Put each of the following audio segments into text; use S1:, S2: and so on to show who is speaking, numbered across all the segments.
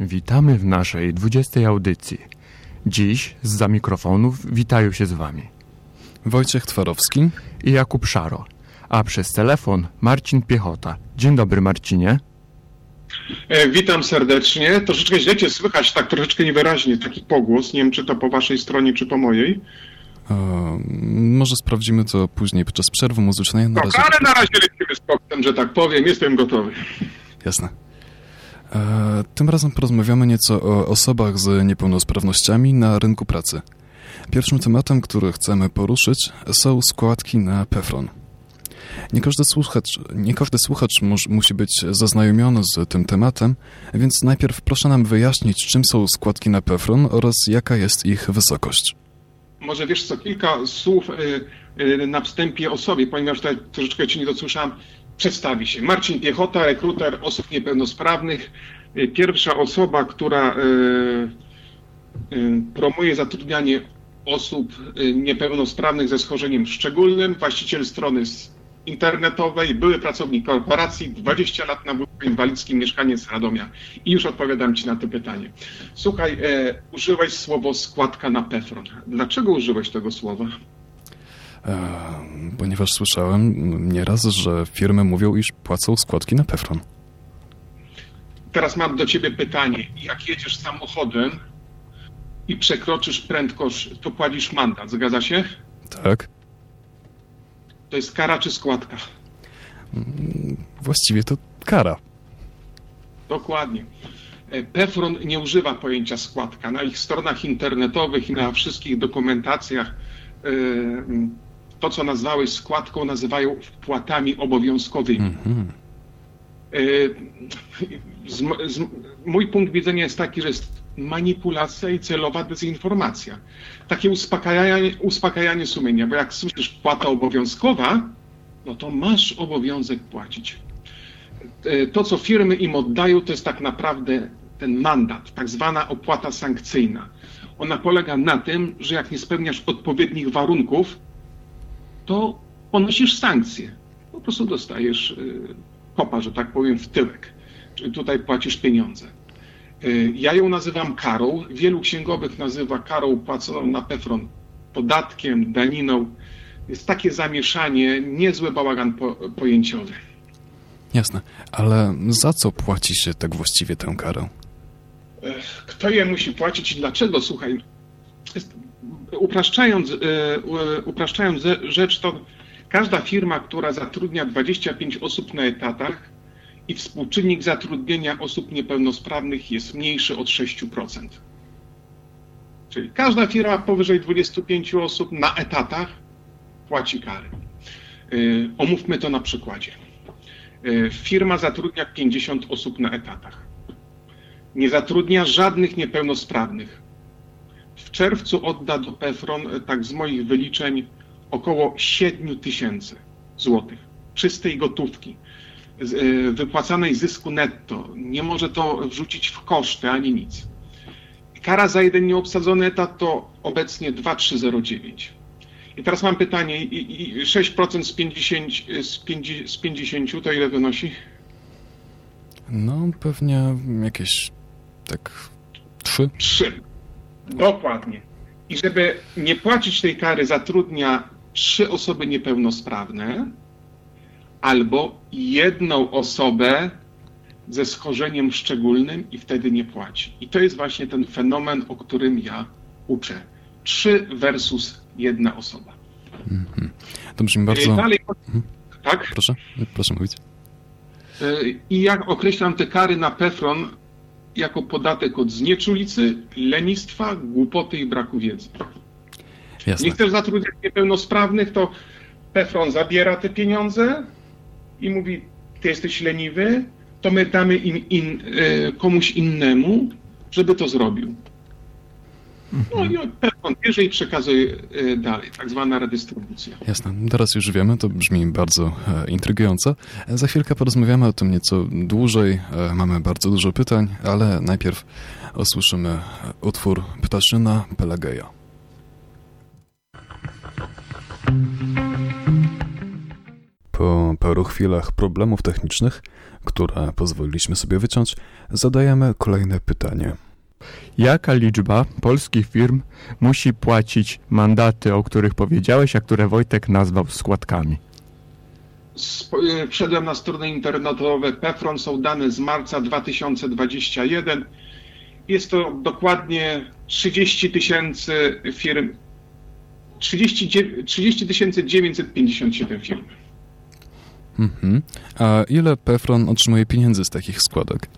S1: Witamy w naszej 20. audycji. Dziś z mikrofonów witają się z Wami
S2: Wojciech Twarowski
S1: i Jakub Szaro, a przez telefon Marcin Piechota. Dzień dobry Marcinie.
S3: E, witam serdecznie. Troszeczkę źle cię słychać, tak troszeczkę niewyraźnie, taki pogłos. Nie wiem, czy to po waszej stronie, czy po mojej.
S2: Może sprawdzimy to później podczas przerwy muzycznej.
S3: Na razie... ale na razie lecimy z że tak powiem. Jestem gotowy.
S2: Jasne. E, tym razem porozmawiamy nieco o osobach z niepełnosprawnościami na rynku pracy. Pierwszym tematem, który chcemy poruszyć, są składki na PEFRON. Nie każdy słuchacz, nie każdy słuchacz mus, musi być zaznajomiony z tym tematem, więc najpierw proszę nam wyjaśnić, czym są składki na PEFRON oraz jaka jest ich wysokość.
S3: Może wiesz co, kilka słów y, y, na wstępie o sobie, ponieważ tutaj troszeczkę Cię nie dosłyszałem. Przedstawi się. Marcin Piechota, rekruter osób niepełnosprawnych. Pierwsza osoba, która promuje zatrudnianie osób niepełnosprawnych ze schorzeniem szczególnym, właściciel strony internetowej, były pracownik korporacji, 20 lat na wózku inwalidzkim, mieszkanie z Radomia. I już odpowiadam Ci na to pytanie. Słuchaj, e, użyłeś słowo składka na PEFRON. Dlaczego użyłeś tego słowa?
S2: E, ponieważ słyszałem nieraz, że firmy mówią, iż płacą składki na PEFRON.
S3: Teraz mam do Ciebie pytanie. Jak jedziesz samochodem i przekroczysz prędkość, to płacisz mandat, zgadza się?
S2: Tak.
S3: To jest kara czy składka?
S2: Właściwie to kara.
S3: Dokładnie. E, Pefron nie używa pojęcia składka. Na ich stronach internetowych i na wszystkich dokumentacjach e, to, co nazwałeś składką, nazywają wpłatami obowiązkowymi. Mm-hmm. Z, z, mój punkt widzenia jest taki, że jest manipulacja i celowa dezinformacja. Takie uspokajanie, uspokajanie sumienia, bo jak słyszysz płata obowiązkowa, no to masz obowiązek płacić. E, to, co firmy im oddają, to jest tak naprawdę ten mandat, tak zwana opłata sankcyjna. Ona polega na tym, że jak nie spełniasz odpowiednich warunków, to ponosisz sankcje. Po prostu dostajesz e, kopa, że tak powiem, w tyłek. Tutaj płacisz pieniądze. Y, ja ją nazywam karą. Wielu księgowych nazywa karą płaconą na PEFRON podatkiem, daniną. Jest takie zamieszanie, niezły bałagan po, pojęciowy.
S2: Jasne, ale za co płaci się tak właściwie tę karę?
S3: Kto je musi płacić i dlaczego? Słuchaj, upraszczając, y, upraszczając rzecz, to każda firma, która zatrudnia 25 osób na etatach, i współczynnik zatrudnienia osób niepełnosprawnych jest mniejszy od 6%. Czyli każda firma powyżej 25 osób na etatach płaci kary. Y, omówmy to na przykładzie. Y, firma zatrudnia 50 osób na etatach. Nie zatrudnia żadnych niepełnosprawnych. W czerwcu odda do PEFRON, y, tak z moich wyliczeń, około 7 tysięcy złotych czystej gotówki wypłacanej zysku netto. Nie może to wrzucić w koszty ani nic. Kara za jeden nieobsadzony etat to obecnie 2,309. I teraz mam pytanie, 6% z 50, z 50, z 50 to ile wynosi?
S2: No pewnie jakieś tak 3.
S3: 3. Dokładnie. I żeby nie płacić tej kary, zatrudnia trzy osoby niepełnosprawne, albo jedną osobę ze schorzeniem szczególnym i wtedy nie płaci. I to jest właśnie ten fenomen, o którym ja uczę. Trzy versus jedna osoba.
S2: Mm-hmm. To brzmi bardzo...
S3: Dalej, mm-hmm. Tak?
S2: Proszę, proszę mówić.
S3: E, I jak określam te kary na PEFRON jako podatek od znieczulicy, lenistwa, głupoty i braku wiedzy. Jasne. Nie chcesz zatrudniać niepełnosprawnych, to PEFRON zabiera te pieniądze, i mówi, ty jesteś leniwy, to my damy in, e, komuś innemu, żeby to zrobił. No i on bierze i przekazuje e, dalej, tak zwana redystrybucja.
S2: Jasne, teraz już wiemy, to brzmi bardzo e, intrygująco. Za chwilkę porozmawiamy o tym nieco dłużej, mamy bardzo dużo pytań, ale najpierw usłyszymy utwór Ptaszyna Pelageja. Po paru chwilach problemów technicznych które pozwoliliśmy sobie wyciąć, zadajemy kolejne pytanie.
S1: Jaka liczba polskich firm musi płacić mandaty, o których powiedziałeś, a które Wojtek nazwał składkami?
S3: Sp- Wszedłem na strony internetowe Pefron, są dane z marca 2021. Jest to dokładnie 30 tysięcy firm, 30 30 957 firm.
S2: Mhm. A ile Pefron otrzymuje pieniędzy z takich składek?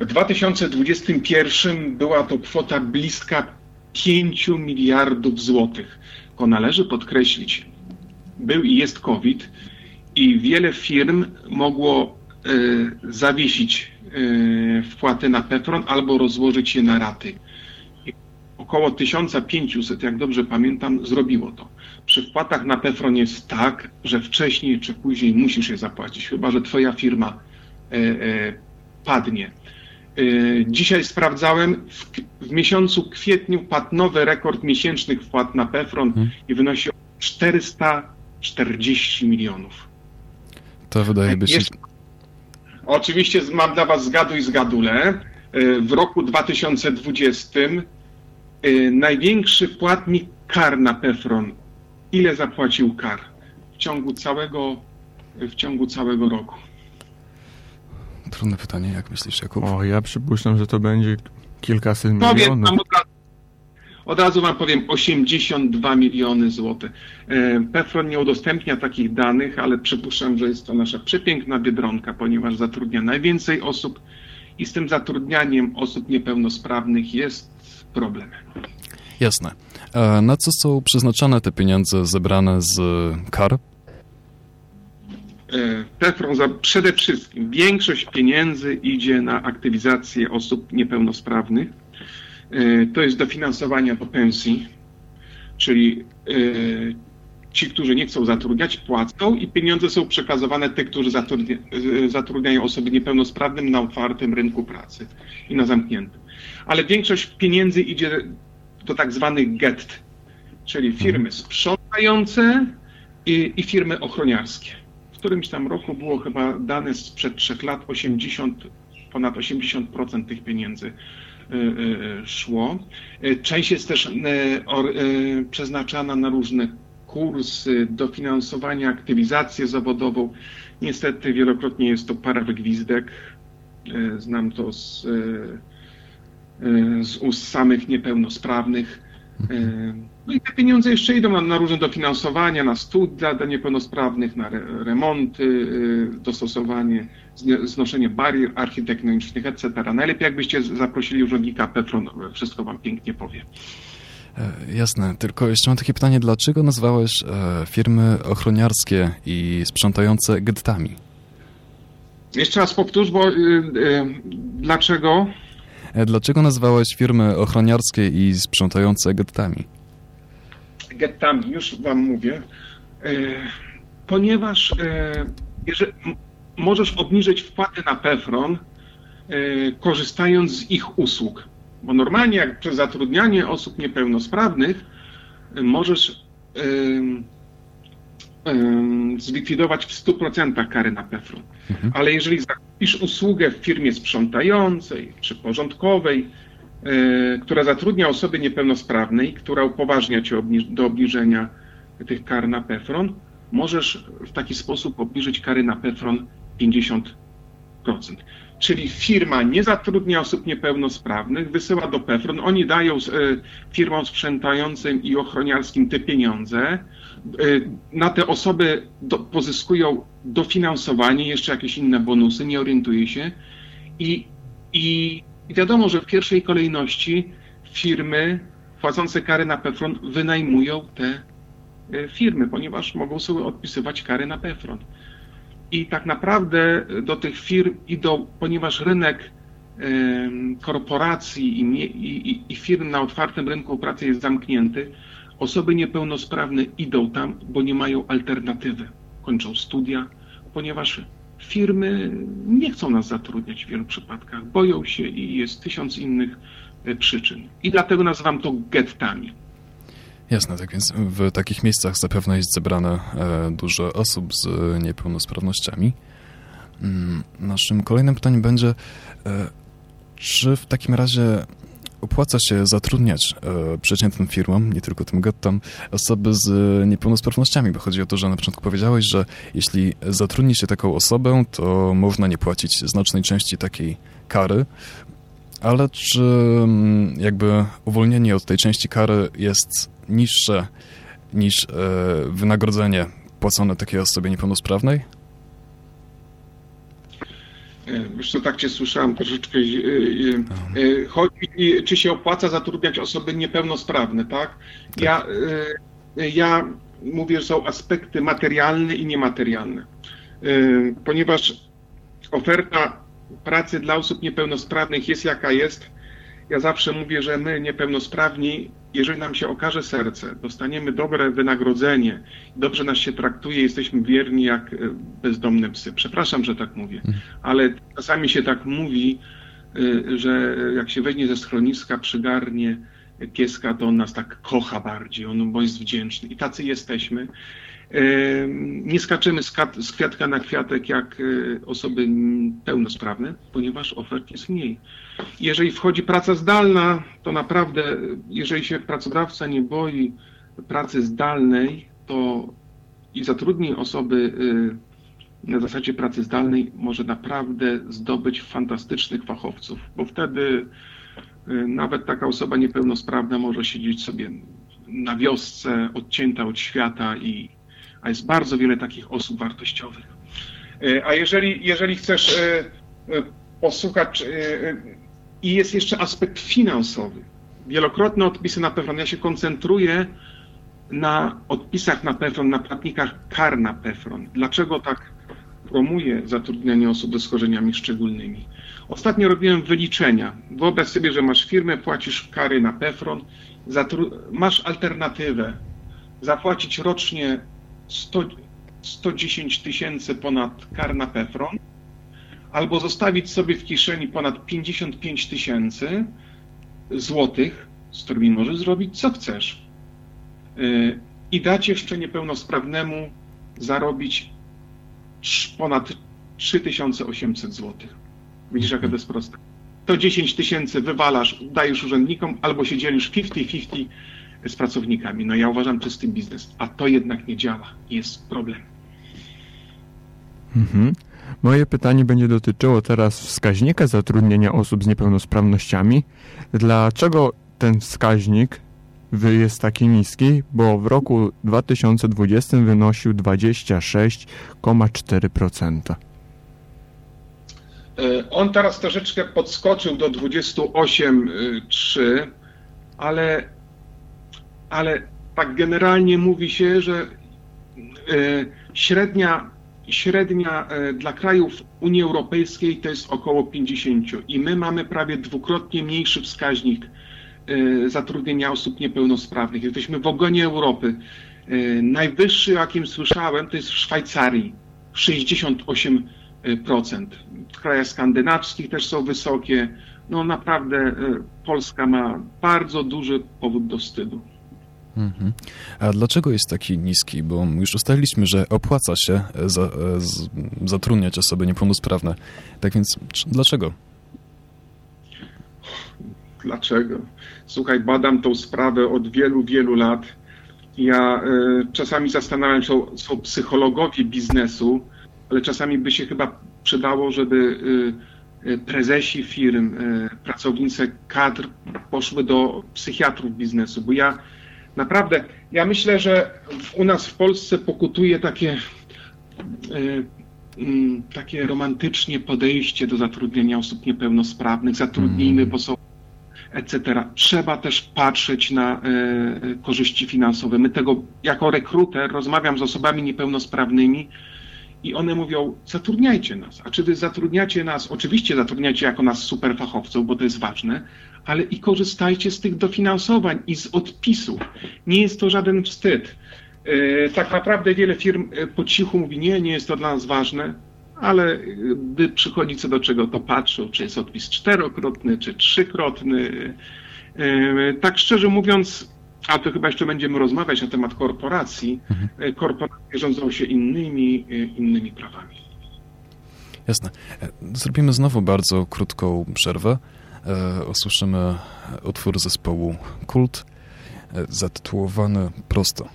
S3: W 2021 była to kwota bliska 5 miliardów złotych. Tylko należy podkreślić, był i jest COVID i wiele firm mogło e, zawiesić e, wpłaty na Pefron albo rozłożyć je na raty. I około 1500, jak dobrze pamiętam, zrobiło to. Przy wpłatach na Pefron jest tak, że wcześniej czy później musisz je zapłacić, chyba że twoja firma e, e, padnie. E, Dzisiaj sprawdzałem, w, w miesiącu kwietniu padł nowy rekord miesięcznych wpłat na Pefron
S2: Hmm.
S3: i wynosi 440 milionów.
S2: To wydaje być...
S3: Jest- Oczywiście mam dla Was zgaduj zgadule. Y, W roku 2020 y, największy płatnik kar na Pefron. Ile zapłacił kar w ciągu całego, w ciągu całego roku?
S2: Trudne pytanie, jak myślisz, Jakub?
S1: O, ja przypuszczam, że to będzie kilkaset
S3: Powiem
S1: milionów.
S3: wam od razu, od razu Wam powiem 82 miliony złotych. E, Pefron nie udostępnia takich danych, ale przypuszczam, że jest to nasza przepiękna Biedronka, ponieważ zatrudnia najwięcej osób i z tym zatrudnianiem osób niepełnosprawnych jest problem.
S2: Jasne. A na co są przeznaczane te pieniądze zebrane z kar?
S3: E, Pefron za, przede wszystkim większość pieniędzy idzie na aktywizację osób niepełnosprawnych. E, To jest dofinansowanie do pensji, czyli e, ci, którzy nie chcą zatrudniać, płacą i pieniądze są przekazywane tych, którzy zatrudnia, e, zatrudniają osoby niepełnosprawne na otwartym rynku pracy i na zamkniętym. Ale większość pieniędzy idzie do tak zwanych get, czyli firmy sprzątające i, i firmy ochroniarskie. W którymś tam roku było chyba dane sprzed trzech lat 80, ponad 80% tych pieniędzy y, y, szło. Y, Część jest też przeznaczana na różne kursy, dofinansowanie, aktywizację zawodową. Niestety wielokrotnie jest to parawygwizdek. Y, Znam to z, z ust samych niepełnosprawnych. Y, No i te pieniądze jeszcze idą na, na różne dofinansowania, na studia dla niepełnosprawnych, na re, remonty, y, dostosowanie, znoszenie barier architektonicznych, etc. Najlepiej jakbyście zaprosili urzędnika Petron, wszystko wam pięknie powie.
S2: E, jasne, tylko jeszcze mam takie pytanie, dlaczego nazwałeś e, firmy ochroniarskie i sprzątające gettami?
S3: Jeszcze raz powtórz, bo y, y, dlaczego?
S2: E, dlaczego nazwałeś firmy ochroniarskie i sprzątające gettami?
S3: gettami, już wam mówię, e, ponieważ e, jeżeli, możesz obniżyć wpłaty na Pefron, korzystając z ich usług. Bo normalnie jak przez zatrudnianie osób niepełnosprawnych możesz zlikwidować w 100% kary na Pefron.
S2: Mhm.
S3: Ale jeżeli zakupisz usługę w firmie sprzątającej czy porządkowej, e, która zatrudnia osoby niepełnosprawne i która upoważnia cię do obniżenia tych kar na PEFRON, możesz w taki sposób obniżyć kary na PEFRON 50%. Czyli firma nie zatrudnia osób niepełnosprawnych, wysyła do PEFRON, oni dają e, firmom sprzątającym i ochroniarskim te pieniądze, na te osoby do, pozyskują dofinansowanie, jeszcze jakieś inne bonusy, nie orientuję się. I, i, I wiadomo, że w pierwszej kolejności firmy płacące kary na PEFRON wynajmują te e, firmy, ponieważ mogą sobie odpisywać kary na PEFRON. I tak naprawdę do tych firm idą, ponieważ rynek korporacji i, i- i firm na otwartym rynku pracy jest zamknięty, osoby niepełnosprawne idą tam, bo nie mają alternatywy. Kończą studia, ponieważ firmy nie chcą nas zatrudniać w wielu przypadkach, boją się i jest tysiąc innych e, przyczyn. I dlatego nazywam to gettami.
S2: Jasne, tak więc w takich miejscach zapewne jest zebrane e, dużo osób z niepełnosprawnościami. Mm, naszym kolejnym pytaniem będzie, e, czy w takim razie opłaca się zatrudniać e, przeciętnym firmom, nie tylko tym gettom, osoby z niepełnosprawnościami, bo chodzi o to, że na początku powiedziałeś, że jeśli zatrudni się taką osobę, to można nie płacić znacznej części takiej kary, ale czy mm, jakby uwolnienie od tej części kary jest niższe niż e, wynagrodzenie płacone takiej osobie niepełnosprawnej?
S3: Już to tak cię słyszałem troszeczkę. E, e, chodzi, czy się opłaca zatrudniać osoby niepełnosprawne, tak? tak. Ja, ja mówię, że są aspekty materialne i niematerialne. Ponieważ oferta pracy dla osób niepełnosprawnych jest jaka jest, ja zawsze mówię, że my niepełnosprawni, jeżeli nam się okaże serce, dostaniemy dobre wynagrodzenie, dobrze nas się traktuje, jesteśmy wierni jak e, bezdomne psy. Przepraszam, że tak mówię, mhm. ale czasami się tak mówi, e, że jak się weźmie ze schroniska, przygarnie pieska, to on nas tak kocha bardziej, on bo jest wdzięczny. I tacy jesteśmy. Nie skaczemy z kwiatka na kwiatek jak e, osoby pełnosprawne, ponieważ ofert jest mniej. Jeżeli wchodzi praca zdalna, to naprawdę, jeżeli się pracodawca nie boi pracy zdalnej, to i zatrudni osoby e, na zasadzie pracy zdalnej, może naprawdę zdobyć fantastycznych fachowców, bo wtedy e, nawet taka osoba niepełnosprawna może siedzieć sobie na wiosce, odcięta od świata i, a jest bardzo wiele takich osób wartościowych. E, a jeżeli, jeżeli chcesz e, e, posłuchać, i jest jeszcze aspekt finansowy. Wielokrotne odpisy na PEFRON. Ja się koncentruję na odpisach na PEFRON, na płatnikach kar na PEFRON. Dlaczego tak promuję zatrudnianie osób ze schorzeniami szczególnymi? Ostatnio robiłem wyliczenia. Wyobraź sobie, że masz firmę, płacisz kary na PEFRON, masz alternatywę zapłacić rocznie 100, 110 tysięcy ponad kar na PEFRON, albo zostawić sobie w kieszeni ponad 55 tysięcy złotych, z którymi możesz zrobić co chcesz. Y, I dać jeszcze niepełnosprawnemu zarobić ponad 3800 złotych. Widzisz, jaka to jest proste. To 10 tysięcy wywalasz, dajesz urzędnikom, albo się dzielisz 50-50 z pracownikami. No ja uważam czysty biznes, a to jednak nie działa. Jest problem.
S1: Mhm. Moje pytanie będzie dotyczyło teraz wskaźnika zatrudnienia osób z niepełnosprawnościami. Dlaczego ten wskaźnik jest taki niski? Bo w roku 2020 wynosił 26,4%.
S3: E, on teraz troszeczkę podskoczył do 28,3%, ale ale tak generalnie mówi się, że e, średnia, średnia e, dla krajów Unii Europejskiej to jest około 50 i my mamy prawie dwukrotnie mniejszy wskaźnik e, zatrudnienia osób niepełnosprawnych. Jesteśmy w ogonie Europy. Najwyższy, jakim słyszałem, to jest w Szwajcarii 68%. W krajach skandynawskich też są wysokie. No naprawdę Polska ma bardzo duży powód do wstydu.
S2: Mhm. A dlaczego jest taki niski? Bo już ustaliliśmy, że opłaca się e, za, e, z, zatrudniać osoby niepełnosprawne. Tak więc dlaczego?
S3: Dlaczego? Słuchaj, badam tą sprawę od wielu, wielu lat. Ja y, czasami zastanawiam się, są, psychologowie biznesu, ale czasami by się chyba przydało, żeby y, prezesi firm, pracownice kadr poszły do psychiatrów biznesu, bo ja Naprawdę, ja myślę, że u nas w Polsce pokutuje takie, y, mm, takie romantycznie podejście do zatrudnienia osób niepełnosprawnych. Zatrudnijmy, bo są etc. Trzeba też patrzeć na y, korzyści finansowe. My tego, jako rekruter, rozmawiam z osobami niepełnosprawnymi i one mówią, zatrudniajcie nas. A czy wy zatrudniacie nas? Oczywiście zatrudniacie jako nas superfachowców, bo to jest ważne, ale i korzystajcie z tych dofinansowań i z odpisów. Nie jest to żaden wstyd. E, tak naprawdę wiele firm e, po cichu mówi, nie, nie jest to dla nas ważne, ale gdy przychodzi co do czego, to patrzą, czy jest odpis czterokrotny, czy trzykrotny. E, tak szczerze mówiąc, a to chyba jeszcze będziemy rozmawiać na temat korporacji. Mhm. Korporacje rządzą się innymi, innymi prawami.
S2: Jasne. E, zrobimy znowu bardzo krótką przerwę. E, usłyszymy utwór zespołu Kult e, zatytułowany Prosto.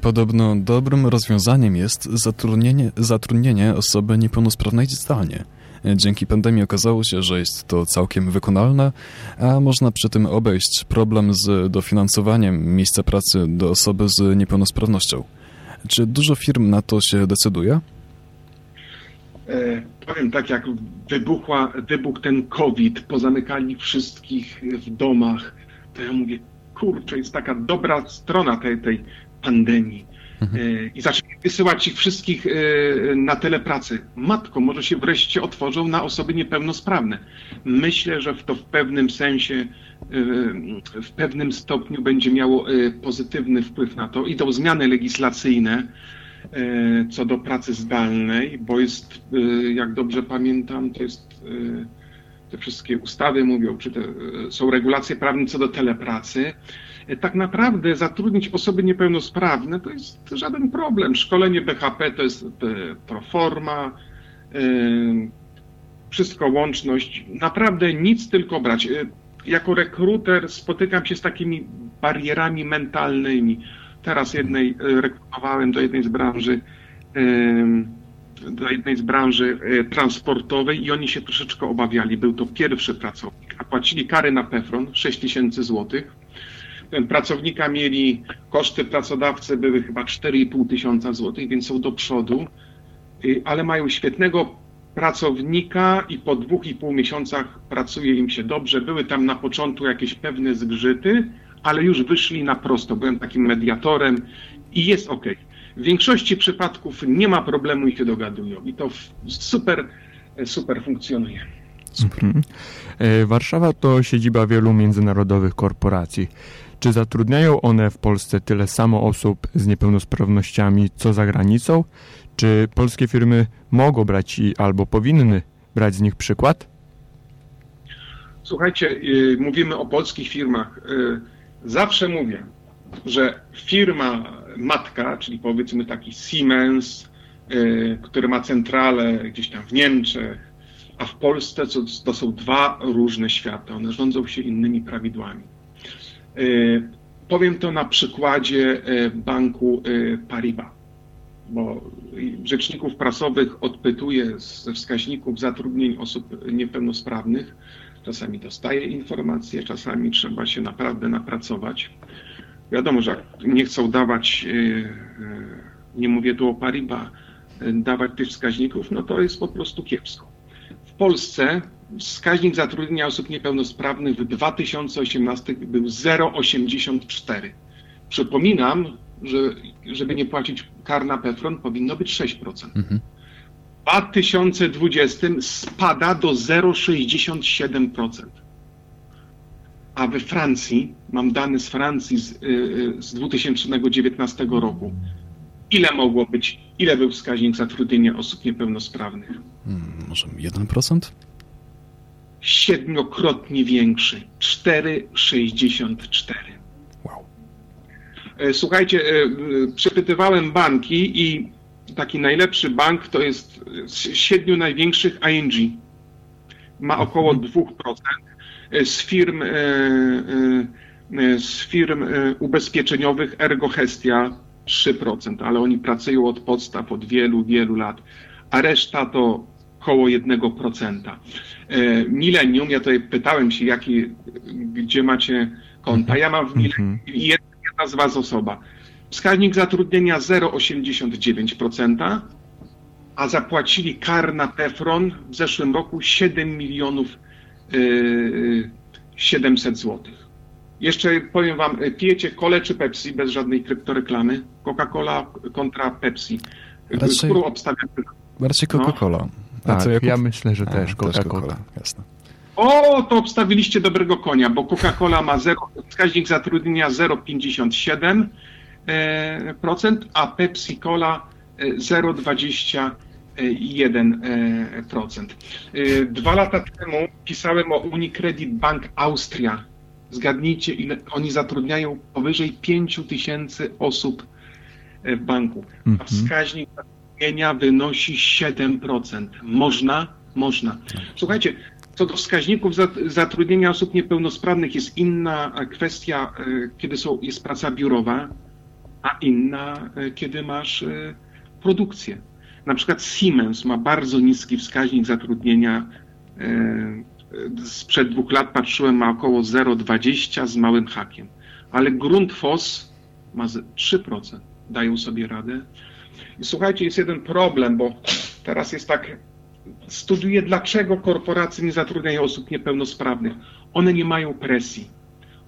S2: Podobno dobrym rozwiązaniem jest zatrudnienie, zatrudnienie osoby niepełnosprawnej zdalnie. Dzięki pandemii okazało się, że jest to całkiem wykonalne, a można przy tym obejść problem z dofinansowaniem miejsca pracy do osoby z niepełnosprawnością. Czy dużo firm na to się decyduje?
S3: E, powiem tak, jak wybuchła, wybuchł ten COVID, pozamykali wszystkich w domach, to ja mówię, kurczę, jest taka dobra strona tej, tej pandemii. Mhm. E, I zaczęli wysyłać ich wszystkich e, na telepracy. Matko, może się wreszcie otworzą na osoby niepełnosprawne. Myślę, że to w pewnym sensie, w pewnym stopniu będzie miało pozytywny wpływ na to. Idą zmiany legislacyjne co do pracy zdalnej, bo jest, jak dobrze pamiętam, to jest te wszystkie ustawy mówią, czy te, są regulacje prawne co do telepracy tak naprawdę zatrudnić osoby niepełnosprawne to jest żaden problem. Szkolenie BHP to jest proforma, e, wszystko łączność. Naprawdę nic tylko brać. E, jako rekruter spotykam się z takimi barierami mentalnymi. Teraz jednej e, rekrutowałem do jednej z branży do jednej z branży transportowej i oni się troszeczkę obawiali. Był to pierwszy pracownik, a płacili kary na PEFRON 6 tysięcy złotych pracownika mieli, koszty pracodawcy były chyba 4,5 tysiąca złotych, więc są do przodu, y, ale mają świetnego pracownika i po dwóch i pół miesiącach pracuje im się dobrze. Były tam na początku jakieś pewne zgrzyty, ale już wyszli na prosto. Byłem takim mediatorem i jest ok. W większości przypadków nie ma problemu i się dogadują. I to super, super funkcjonuje.
S1: Super. Mhm. E, Warszawa to siedziba wielu międzynarodowych korporacji. Czy zatrudniają one w Polsce tyle samo osób z niepełnosprawnościami, co za granicą? Czy polskie firmy mogą brać i albo powinny brać z nich przykład?
S3: Słuchajcie, y, mówimy o polskich firmach. Zawsze mówię, że firma matka, czyli powiedzmy taki Siemens, y, który ma centralę gdzieś tam w Niemczech, a w Polsce to, to są dwa różne światy. One rządzą się innymi prawidłami. Y, powiem to na przykładzie y, banku Paribas, bo rzeczników prasowych odpytuję ze wskaźników zatrudnień osób niepełnosprawnych. Czasami dostaję informacje, czasami trzeba się naprawdę napracować. Wiadomo, że nie chcą dawać, nie mówię tu o Paribas, dawać tych wskaźników, no to jest po prostu kiepsko. W Polsce wskaźnik zatrudnienia osób niepełnosprawnych w 2018 był 0,84. Przypominam, że żeby nie płacić kar na PEFRON powinno być 6%. Mhm. W 2020 spada do 0,67%. A we Francji, mam dane z Francji z, y, z 2019 roku, ile mogło być, ile był wskaźnik zatrudnienia osób niepełnosprawnych?
S2: Hmm, może 1%?
S3: siedmiokrotnie większy 4,64. Wow. E, słuchajcie, e, e, przepytywałem banki i taki najlepszy bank to jest z siedmiu największych ING. Ma około 2%. Mhm. Z firm, z firm ubezpieczeniowych Ergohestia 3%, ale oni pracują od podstaw od wielu, wielu lat, a reszta to około 1%. E, Millennium, ja tutaj pytałem się, jaki, gdzie macie konta. Ja mam w Millennium mhm. jedna z Was osoba. Wskaźnik zatrudnienia 0,89%, a zapłacili kar na Tefron w zeszłym roku 7 milionów 700 złotych. Jeszcze powiem Wam, pijecie kole czy Pepsi bez żadnej kryptoreklamy? Coca-Cola kontra Pepsi.
S2: Raczej, Którą obstawiam? Raczej Coca-Cola. No.
S1: Tak, ja, ja myślę, że też Coca-Cola.
S2: Jasne.
S3: O, to obstawiliście dobrego konia, bo Coca-Cola ma 0, wskaźnik zatrudnienia 0,57%, e, a Pepsi-Cola 0,21%. E, e, dwa lata temu pisałem o Unicredit Bank Austria. Zgadnijcie, ile oni zatrudniają powyżej 5 tysięcy osób w banku, a
S1: Mhm.
S3: wskaźnik zatrudnienia wynosi 7%. Można? Można. Słuchajcie, co do wskaźników zat- zatrudnienia osób niepełnosprawnych jest inna kwestia, kiedy są, jest praca biurowa, a inna, e, kiedy masz e, produkcję. Na przykład Siemens ma bardzo niski wskaźnik zatrudnienia. e, Sprzed dwóch lat patrzyłem, ma około 0,20 z małym hakiem. Ale Grundfos ma z- 3%. Dają sobie radę. I słuchajcie, jest jeden problem, bo teraz jest tak, studiuję, dlaczego korporacje nie zatrudniają osób niepełnosprawnych. One nie mają presji.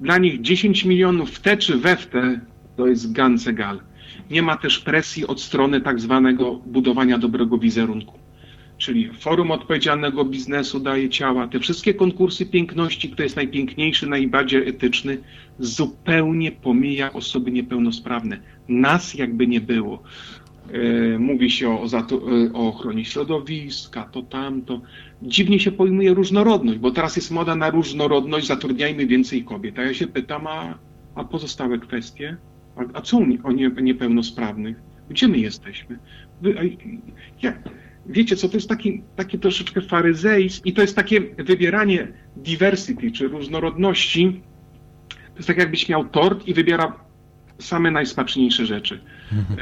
S3: Dla nich 10 milionów w te czy we w te to jest gancegal. Nie ma też presji od strony tak zwanego budowania dobrego wizerunku. Czyli Forum Odpowiedzialnego Biznesu daje ciała. Te wszystkie konkursy piękności, kto jest najpiękniejszy, najbardziej etyczny, zupełnie pomija osoby niepełnosprawne. Nas jakby nie było. E, Mówi się o, e, o ochronie środowiska, to tamto. Dziwnie się pojmuje różnorodność, bo teraz jest moda na różnorodność, zatrudniajmy więcej kobiet. A ja się pytam, a, a pozostałe kwestie? A, co o, nie, o nie, niepełnosprawnych? Gdzie my jesteśmy? Wy, a, jak, wiecie co, to jest taki, taki troszeczkę faryzeizm i to jest takie wybieranie diversity, czy różnorodności. To jest tak jakbyś miał tort i wybiera same najsmaczniejsze rzeczy.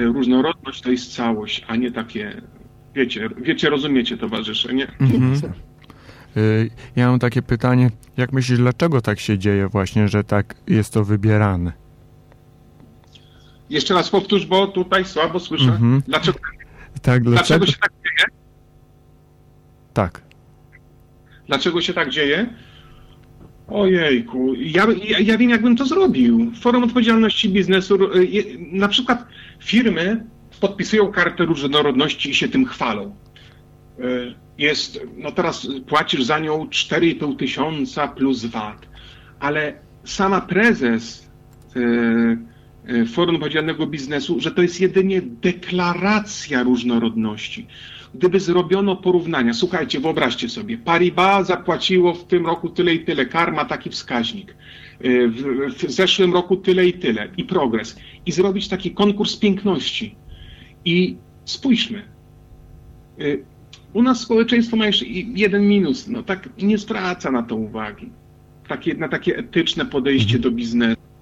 S3: E, Różnorodność to jest całość, a nie takie, wiecie, wiecie, rozumiecie towarzysze, nie?
S1: Mhm. Y, Ja mam takie pytanie, jak myślisz, dlaczego tak się dzieje właśnie, że tak jest to wybierane?
S3: Jeszcze raz powtórz, bo tutaj słabo słyszę.
S1: Mhm.
S3: Dlaczego,
S1: Tak,
S3: dlaczego
S1: dlaczego?
S3: się tak dzieje?
S1: Tak.
S3: Dlaczego się tak dzieje? Ojejku, ja, ja, ja wiem, jakbym to zrobił. Forum Odpowiedzialności Biznesu, y, na przykład firmy podpisują kartę różnorodności i się tym chwalą. Y, Jest, no teraz płacisz za nią 4,5 tysiąca plus VAT, ale sama prezes y, Forum Odpowiedzialnego Biznesu, że to jest jedynie deklaracja różnorodności. Gdyby zrobiono porównania, słuchajcie, wyobraźcie sobie, Paribas zapłaciło w tym roku tyle i tyle, karma taki wskaźnik, y, w, w zeszłym roku tyle i tyle i progres. I zrobić taki konkurs piękności. I spójrzmy, y, u nas społeczeństwo ma jeszcze jeden minus, no tak nie zwraca na to uwagi. Takie, na takie etyczne podejście do biznesu.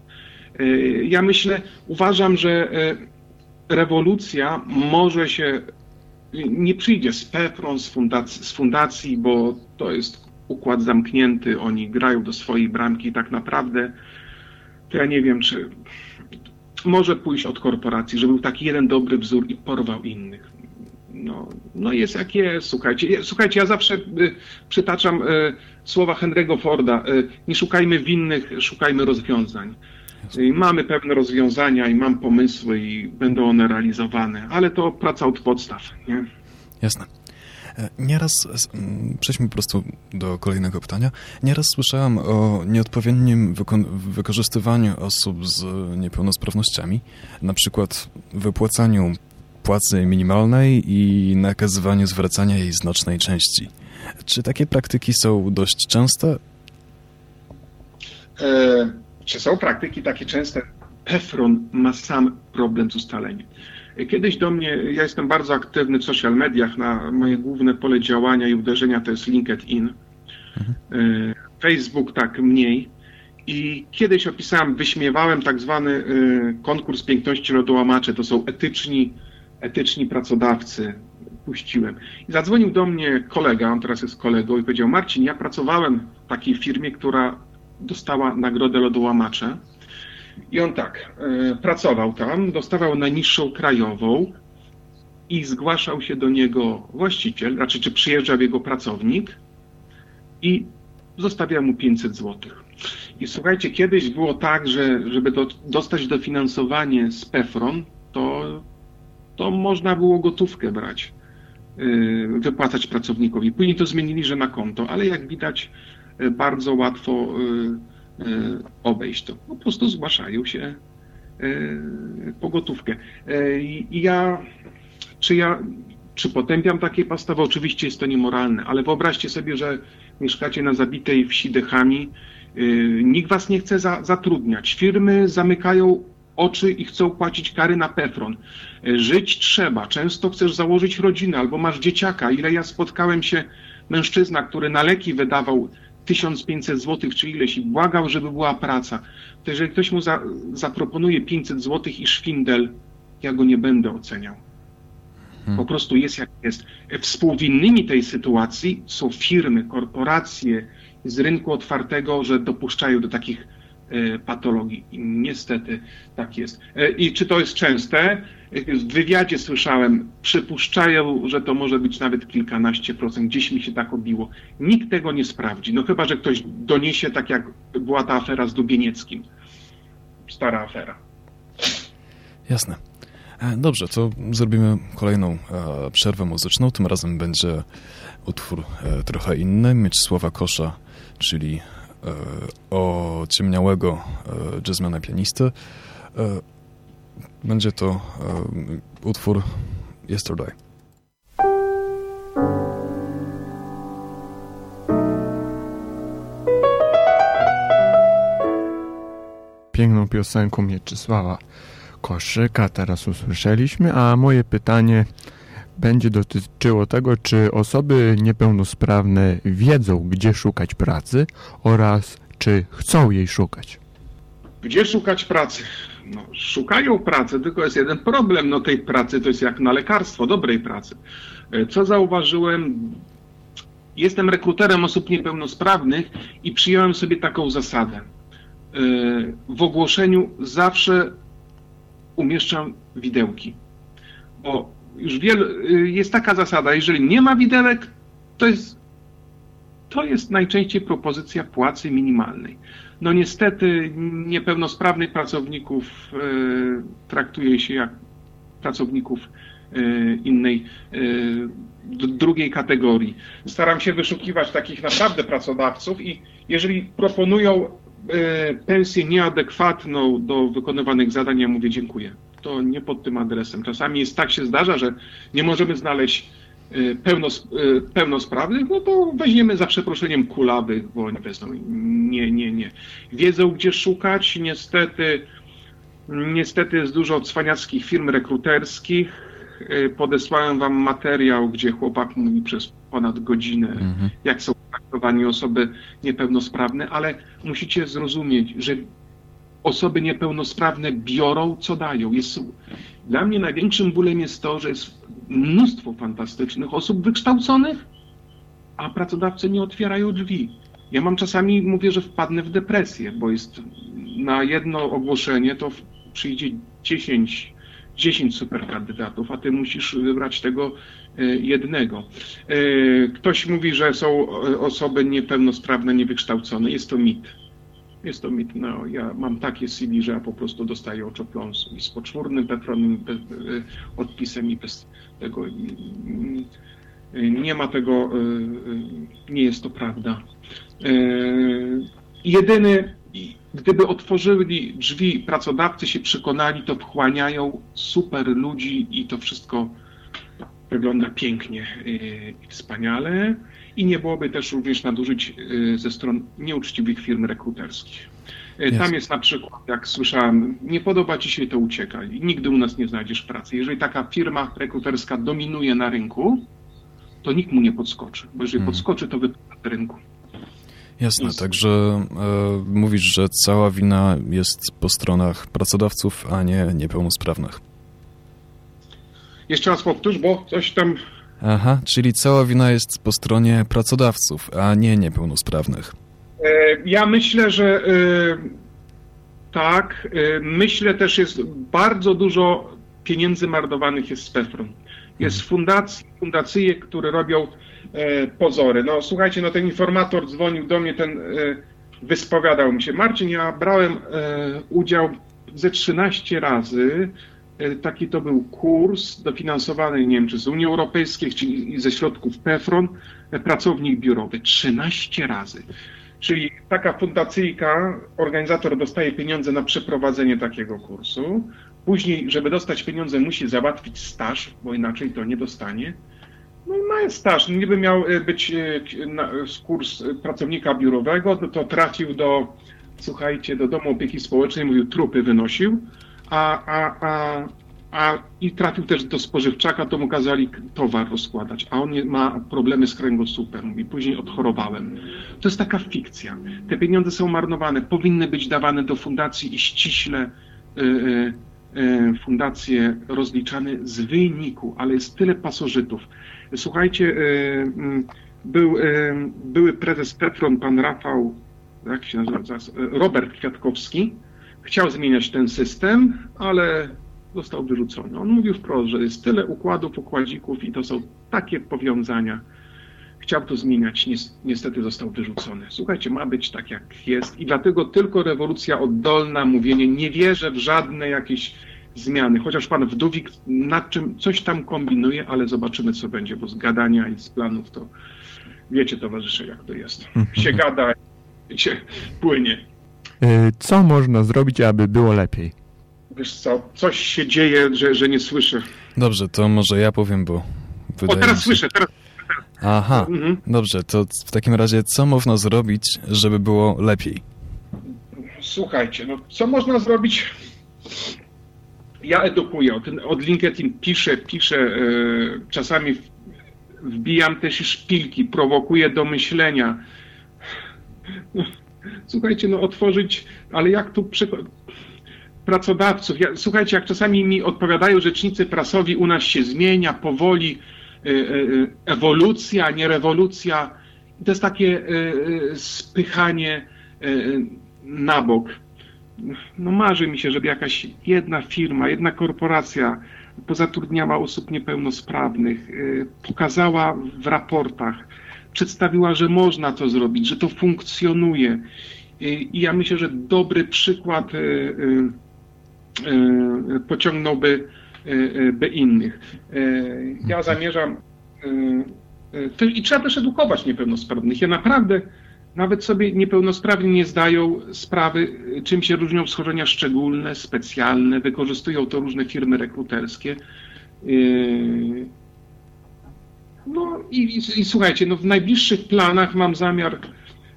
S3: Y, Ja myślę, uważam, że y, rewolucja może się nie przyjdzie z PEPRON, z fundacji, z fundacji, bo to jest układ zamknięty, oni grają do swojej bramki tak naprawdę to ja nie wiem, czy może pójść od korporacji, żeby był taki jeden dobry wzór i porwał innych. No, no jest jak jest, słuchajcie. Słuchajcie, ja zawsze y, przytaczam y, słowa Henry'ego Forda. Y, nie szukajmy winnych, szukajmy rozwiązań. Y, mamy pewne rozwiązania i mam pomysły i będą one realizowane, ale to praca od podstaw, nie?
S2: Jasne. E, Nieraz, przejdźmy po prostu do kolejnego pytania. Nieraz słyszałem o nieodpowiednim wyko- wykorzystywaniu osób z niepełnosprawnościami, na przykład wypłacaniu płacy minimalnej i nakazywaniu zwracania jej znacznej części. Czy takie praktyki są dość częste?
S3: E, czy są praktyki takie częste? Pefron ma sam problem z ustaleniem. Kiedyś do mnie, ja jestem bardzo aktywny w social mediach, na moje główne pole działania i uderzenia to jest LinkedIn. E, Facebook tak mniej. I kiedyś opisałem, wyśmiewałem tak zwany e, konkurs piękności lodołamacze. To są etyczni, etyczni pracodawcy. Puściłem. I zadzwonił do mnie kolega, on teraz jest kolegą i powiedział, Marcin, ja pracowałem w takiej firmie, która dostała nagrodę lodołamacze. I on tak, e, pracował tam, dostawał najniższą krajową i zgłaszał się do niego właściciel, znaczy czy przyjeżdżał jego pracownik i zostawiał mu 500 złotych. I słuchajcie, kiedyś było tak, że żeby do, dostać dofinansowanie z PEFRON, to, to można było gotówkę brać, y, wypłacać pracownikowi. Później to zmienili, że na konto, ale jak widać, bardzo łatwo y, y, obejść to. Po prostu zgłaszają się y, po gotówkę. Y, I ja, czy ja, czy potępiam takie postawy? Oczywiście jest to niemoralne, ale wyobraźcie sobie, że mieszkacie na zabitej wsi dechami, y, nikt was nie chce za, zatrudniać. Firmy zamykają oczy i chcą płacić kary na pefron. Żyć trzeba, często chcesz założyć rodzinę albo masz dzieciaka. Ile ja spotkałem się mężczyzna, który na leki wydawał 1500 zł czy ileś i błagał, żeby była praca. To jeżeli ktoś mu za, zaproponuje 500 zł i szwindel, ja go nie będę oceniał. Hmm. Po prostu jest jak jest. Współwinnymi tej sytuacji są firmy, korporacje z rynku otwartego, że dopuszczają do takich patologii. I niestety tak jest. E, I czy to jest częste? W wywiadzie słyszałem, przypuszczają, że to może być nawet kilkanaście procent. Gdzieś mi się tak obiło. Nikt tego nie sprawdzi. No chyba, że ktoś doniesie, tak jak była ta afera z Dubienieckim. Stara afera.
S2: Jasne. E, dobrze, to zrobimy kolejną e, przerwę muzyczną. Tym razem będzie utwór trochę inny, Mieczysława Kosza, czyli ciemniałego jazzmana pianisty. Będzie to utwór Yesterday.
S1: Piękną piosenką Mieczysława koszyka teraz usłyszeliśmy, a moje pytanie będzie dotyczyło tego, czy osoby niepełnosprawne wiedzą, gdzie szukać pracy oraz czy chcą jej szukać.
S3: Gdzie szukać pracy? No, szukają pracy, tylko jest jeden problem. No tej pracy to jest jak na lekarstwo, dobrej pracy. E, co zauważyłem? Jestem rekruterem osób niepełnosprawnych i przyjąłem sobie taką zasadę. E, w ogłoszeniu zawsze umieszczam widełki. Bo już wiele, jest taka zasada, jeżeli nie ma widełek, to jest, to jest najczęściej propozycja płacy minimalnej. No niestety niepełnosprawnych pracowników e, traktuje się jak pracowników e, innej, e, drugiej kategorii. Staram się wyszukiwać takich naprawdę pracodawców i jeżeli proponują pensję nieadekwatną do wykonywanych zadań, ja mówię dziękuję. To nie pod tym adresem. Czasami jest tak się zdarza, że nie możemy znaleźć e, pełnos, e, pełnosprawnych, no to weźmiemy za przeproszeniem kulawych, bo nie wezmą. Nie, nie, nie. Wiedzą, gdzie szukać. Niestety, niestety jest dużo cwaniackich firm rekruterskich. Podesłałem wam materiał, gdzie chłopak mówi przez ponad godzinę, mhm. jak są traktowani osoby niepełnosprawne, ale musicie zrozumieć, że osoby niepełnosprawne biorą, co dają. Jest, dla mnie największym bólem jest to, że jest mnóstwo fantastycznych osób wykształconych, a pracodawcy nie otwierają drzwi. Ja mam czasami, mówię, że wpadnę w depresję, bo jest na jedno ogłoszenie to przyjdzie 10, 10 superkandydatów, a ty musisz wybrać tego E, jednego. E, ktoś mówi, że są osoby niepełnosprawne, niewykształcone. Jest to mit. Jest to mit. No, ja mam takie CV, że ja po prostu dostaję oczopląsu i z poczwórnym pefronym e, odpisem i bez tego. Nie ma tego, nie jest to prawda. Jedyny, gdyby otworzyli drzwi, pracodawcy się przekonali, to wchłaniają super ludzi i to wszystko wygląda pięknie i wspaniale i nie byłoby też również nadużyć y, ze stron nieuczciwych firm rekruterskich. Y, tam jest na przykład, jak słyszałem, nie podoba ci się to uciekaj. Nigdy u nas nie znajdziesz pracy. Jeżeli taka firma rekruterska dominuje na rynku, to nikt mu nie podskoczy, bo jeżeli hmm. podskoczy, to wypada z rynku.
S2: Jasne, jest. także e, mówisz, że cała wina jest po stronach pracodawców, a nie niepełnosprawnych.
S3: Jeszcze raz powtórz, bo coś tam...
S2: Aha, czyli cała wina jest po stronie pracodawców, a nie niepełnosprawnych.
S3: E, ja myślę, że e, tak. E, myślę też jest bardzo dużo pieniędzy marnowanych jest z PEFRON. Jest hmm. fundacji, fundacje, które robią pozory. No słuchajcie, no ten informator dzwonił do mnie, ten wyspowiadał mi się. Marcin, ja brałem udział ze 13 razy taki to był kurs dofinansowany, nie wiem, czy z Unii Europejskiej, czy ze środków PEFRON, e, pracownik biurowy 13 razy. Czyli taka fundacyjka, organizator dostaje pieniądze na przeprowadzenie takiego kursu. Później, żeby dostać pieniądze, musi załatwić staż, bo inaczej to nie dostanie. No i ma staż. Niby miał e, być kurs pracownika biurowego, to trafił do, słuchajcie, do domu opieki społecznej, mówił, trupy wynosił a, a, a, a i trafił też do spożywczaka, to mu kazali towar rozkładać, a on ma problemy z kręgosłupem. Mówi, później odchorowałem. To jest taka fikcja. Te pieniądze są marnowane, powinny być dawane do fundacji i ściśle y, y, y, fundacje rozliczane z wyniku, ale jest tyle pasożytów. Słuchajcie, y, mm, był, y, były prezes Petron, pan Rafał, jak się nazywa, Robert Kwiatkowski, chciał zmieniać ten system, ale został wyrzucony. On mówił wprost, że jest tyle układów, układzików i to są takie powiązania. Chciał to zmieniać, niestety został wyrzucony. Słuchajcie, ma być tak jak jest i dlatego tylko rewolucja oddolna, mówienie, nie wierzę w żadne jakieś zmiany. Chociaż pan Wdówik nad czym coś tam kombinuje, ale zobaczymy, co będzie, bo z gadania i z planów to wiecie, towarzysze, jak to jest. Mhm. Się gada, się płynie.
S1: E, co można zrobić, aby było lepiej?
S3: Wiesz co, coś się dzieje, że, że nie słyszę.
S2: Dobrze, to może ja powiem, bo...
S3: O, teraz się... słyszę, teraz
S2: Aha, mhm. dobrze, to w takim razie co można zrobić, żeby było lepiej?
S3: Słuchajcie, no co można zrobić? Ja edukuję, od, od LinkedIn piszę, piszę, yy, czasami wbijam też szpilki, prowokuję do myślenia. Słuchajcie, no otworzyć, ale jak tu pracodawców, ja, słuchajcie, jak czasami mi odpowiadają rzecznicy prasowi, u nas się zmienia powoli, y, y, y, ewolucja, nie rewolucja. To jest takie spychanie na bok. No marzy mi się, żeby jakaś jedna firma, jedna korporacja pozatrudniała osób niepełnosprawnych, pokazała w raportach, przedstawiła, że można to zrobić, że to funkcjonuje. I ja myślę, że dobry przykład pociągnąłby by innych. Ja zamierzam i trzeba też edukować niepełnosprawnych. Ja naprawdę nawet sobie niepełnosprawni nie zdają sprawy, czym się różnią schorzenia szczególne, specjalne, wykorzystują to różne firmy rekruterskie. No i, i, i, słuchajcie, no w najbliższych planach mam zamiar,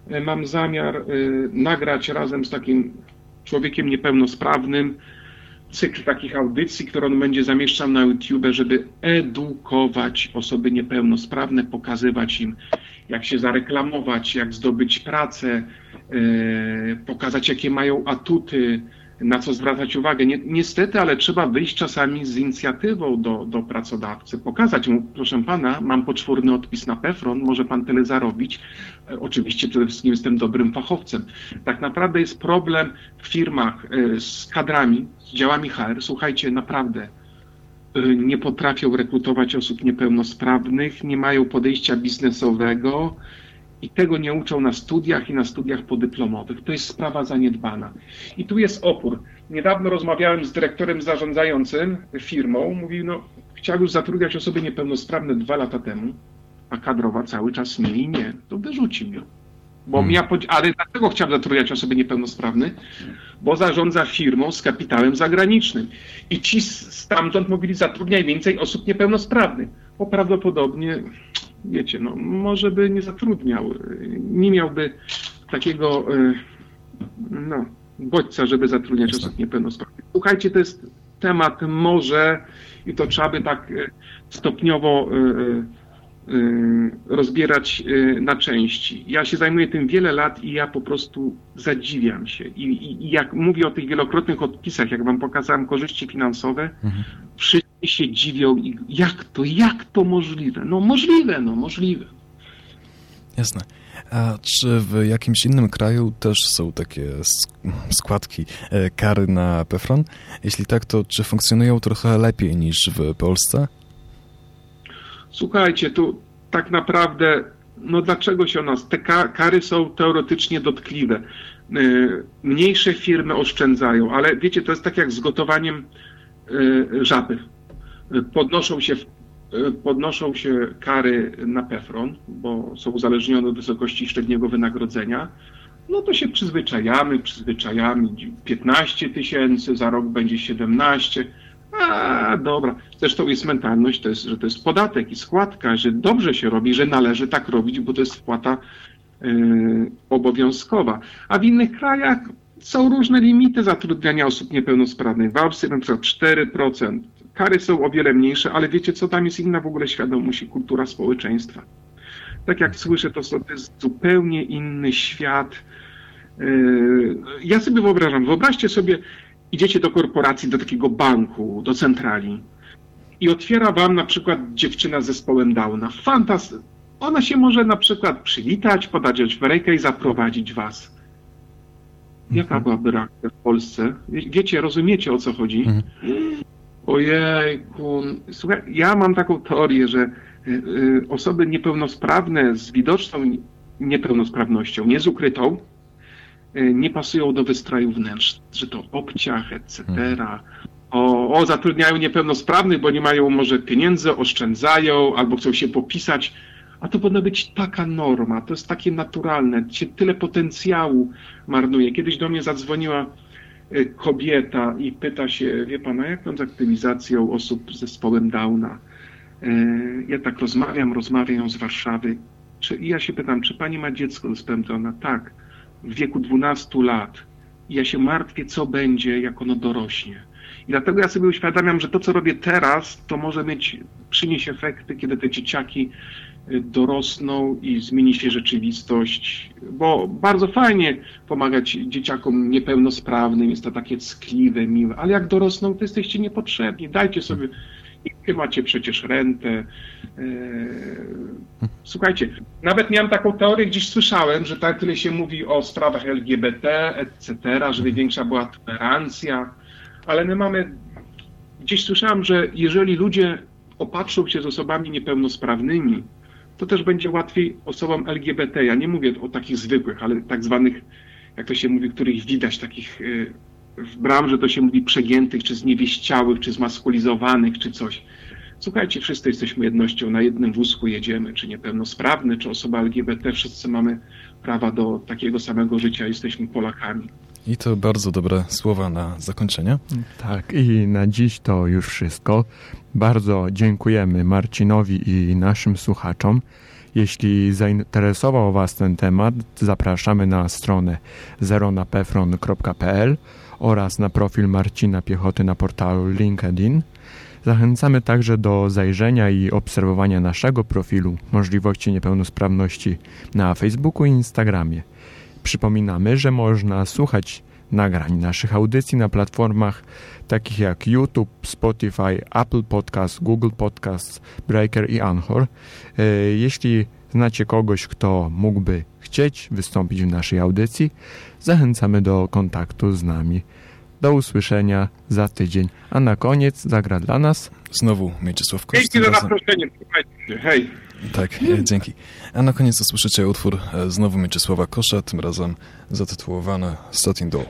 S3: e, mam zamiar y, nagrać razem z takim człowiekiem niepełnosprawnym cykl takich audycji, które on będzie zamieszczał na YouTube, żeby edukować osoby niepełnosprawne, pokazywać im, jak się zareklamować, jak zdobyć pracę, y, pokazać, jakie mają atuty, na co zwracać uwagę. Ni niestety, ale trzeba wyjść czasami z inicjatywą do, do pracodawcy, pokazać mu, proszę pana, mam poczwórny odpis na PEFRON, może pan tyle zarobić. E, oczywiście przede wszystkim jestem dobrym fachowcem. Tak naprawdę jest problem w firmach e, z kadrami, z działami HR. Słuchajcie, naprawdę e, nie potrafią rekrutować osób niepełnosprawnych, nie mają podejścia biznesowego, i tego nie uczą na studiach i na studiach podyplomowych. To jest sprawa zaniedbana. I tu jest opór. Niedawno rozmawiałem z dyrektorem zarządzającym firmą. Mówił, no, chciał już zatrudniać osoby niepełnosprawne dwa lata temu, a kadrowa cały czas nie i nie. To wyrzuci mnie. Bo hmm. ja, ale dlaczego chciał zatrudniać osoby niepełnosprawne? Bo zarządza firmą z kapitałem zagranicznym. I ci stamtąd mówili, zatrudniaj więcej osób niepełnosprawnych. Bo prawdopodobnie wiecie, no, może by nie zatrudniał, nie miałby takiego e, no, bodźca, żeby zatrudniać osób niepełnosprawnych. Słuchajcie, to jest temat może i to trzeba by tak e, stopniowo e, rozbierać na części. Ja się zajmuję tym wiele lat i ja po prostu zadziwiam się. I, i, i jak mówię o tych wielokrotnych odpisach, jak wam pokazałem korzyści finansowe, mhm. wszyscy się dziwią, jak to, jak to możliwe? No możliwe, no możliwe.
S2: Jasne. A czy w jakimś innym kraju też są takie składki, e, kary na PEFRON? Jeśli tak, to czy funkcjonują trochę lepiej niż w Polsce?
S3: Słuchajcie, tu tak naprawdę, no dlaczego się o nas? Te kary są teoretycznie dotkliwe. E, mniejsze firmy oszczędzają, ale wiecie, to jest tak jak z gotowaniem e, żaby podnoszą się, podnoszą się kary na PEFRON, bo są uzależnione od wysokości średniego wynagrodzenia, no to się przyzwyczajamy, przyzwyczajamy. 15 tysięcy, za rok będzie 17. A, dobra. Zresztą jest mentalność, to jest, że to jest podatek i składka, że dobrze się robi, że należy tak robić, bo to jest wpłata yy, obowiązkowa. A w innych krajach są różne limity zatrudniania osób niepełnosprawnych. W Austrii na przykład 4%. Kary są o wiele mniejsze, ale wiecie co, tam jest inna w ogóle świadomość i kultura społeczeństwa. Tak jak słyszę, to, to jest zupełnie inny świat. Yy, ja sobie wyobrażam, wyobraźcie sobie, idziecie do korporacji, do takiego banku, do centrali i otwiera wam na przykład dziewczyna z zespołem Downa. Fantastycznie. Ona się może na przykład przywitać, podać w rękę i zaprowadzić was. Jaka mhm. byłaby reakcja w Polsce? Wiecie, rozumiecie o co chodzi? Mhm. Ojejku, słuchaj, ja mam taką teorię, że y, y, osoby niepełnosprawne z widoczną niepełnosprawnością, nie z ukrytą, nie pasują do wystroju wnętrz, że to obciach, etc. Mhm. O, o, zatrudniają niepełnosprawnych, bo nie mają może pieniędzy, oszczędzają albo chcą się popisać a to powinna być taka norma, to jest takie naturalne, się tyle potencjału marnuje. Kiedyś do mnie zadzwoniła y, kobieta i pyta się, wie pana, jak tam z aktywizacją osób z zespołem Downa? Y, ja tak rozmawiam, rozmawiam z Warszawy. Czy, I ja się pytam, czy pani ma dziecko z Downa? Tak, w wieku 12 lat. I ja się martwię, co będzie, jak ono dorośnie. I dlatego ja sobie uświadamiam, że to, co robię teraz, to może mieć, przynieść efekty, kiedy te dzieciaki dorosną i zmieni się rzeczywistość, bo bardzo fajnie pomagać dzieciakom niepełnosprawnym, jest to takie ckliwe, miłe, ale jak dorosną, to jesteście niepotrzebni. Dajcie sobie, wy macie przecież rentę. E, słuchajcie, nawet miałem taką teorię, gdzieś słyszałem, że tak tyle się mówi o sprawach LGBT, etc., żeby większa była tolerancja, ale my mamy, gdzieś słyszałem, że jeżeli ludzie opatrzą się z osobami niepełnosprawnymi, to też będzie łatwiej osobom LGBT. Ja nie mówię o takich zwykłych, ale tak zwanych, jak to się mówi, których widać, takich y, w branży to się mówi przegiętych, czy zniewieściałych, czy zmaskulizowanych, czy coś. Słuchajcie, wszyscy jesteśmy jednością, na jednym wózku jedziemy, czy niepełnosprawny, czy osoba LGBT, wszyscy mamy prawa do takiego samego życia, jesteśmy Polakami.
S2: I to bardzo dobre słowa na zakończenie.
S1: Tak, i na dziś to już wszystko. Bardzo dziękujemy Marcinowi i naszym słuchaczom. Jeśli zainteresował Was ten temat, zapraszamy na stronę zeronapefron.pl oraz na profil Marcina Piechoty na portalu LinkedIn. Zachęcamy także do zajrzenia i obserwowania naszego profilu Możliwości Niepełnosprawności na Facebooku i Instagramie. Przypominamy, że można słuchać nagrań naszych audycji na platformach takich jak YouTube, Spotify, Apple Podcast, Google Podcast, Breaker i Anchor. E, jeśli znacie kogoś, kto mógłby chcieć wystąpić w naszej audycji, zachęcamy do kontaktu z nami. Do usłyszenia za tydzień. A na koniec zagra dla nas
S2: znowu Mieczysław Kosz.
S3: Dzięki za zaproszenie. Hej.
S2: Tak, e, dzięki. A na koniec usłyszycie utwór e, znowu Mieczysława Kosza, tym razem zatytułowany Satin Doll.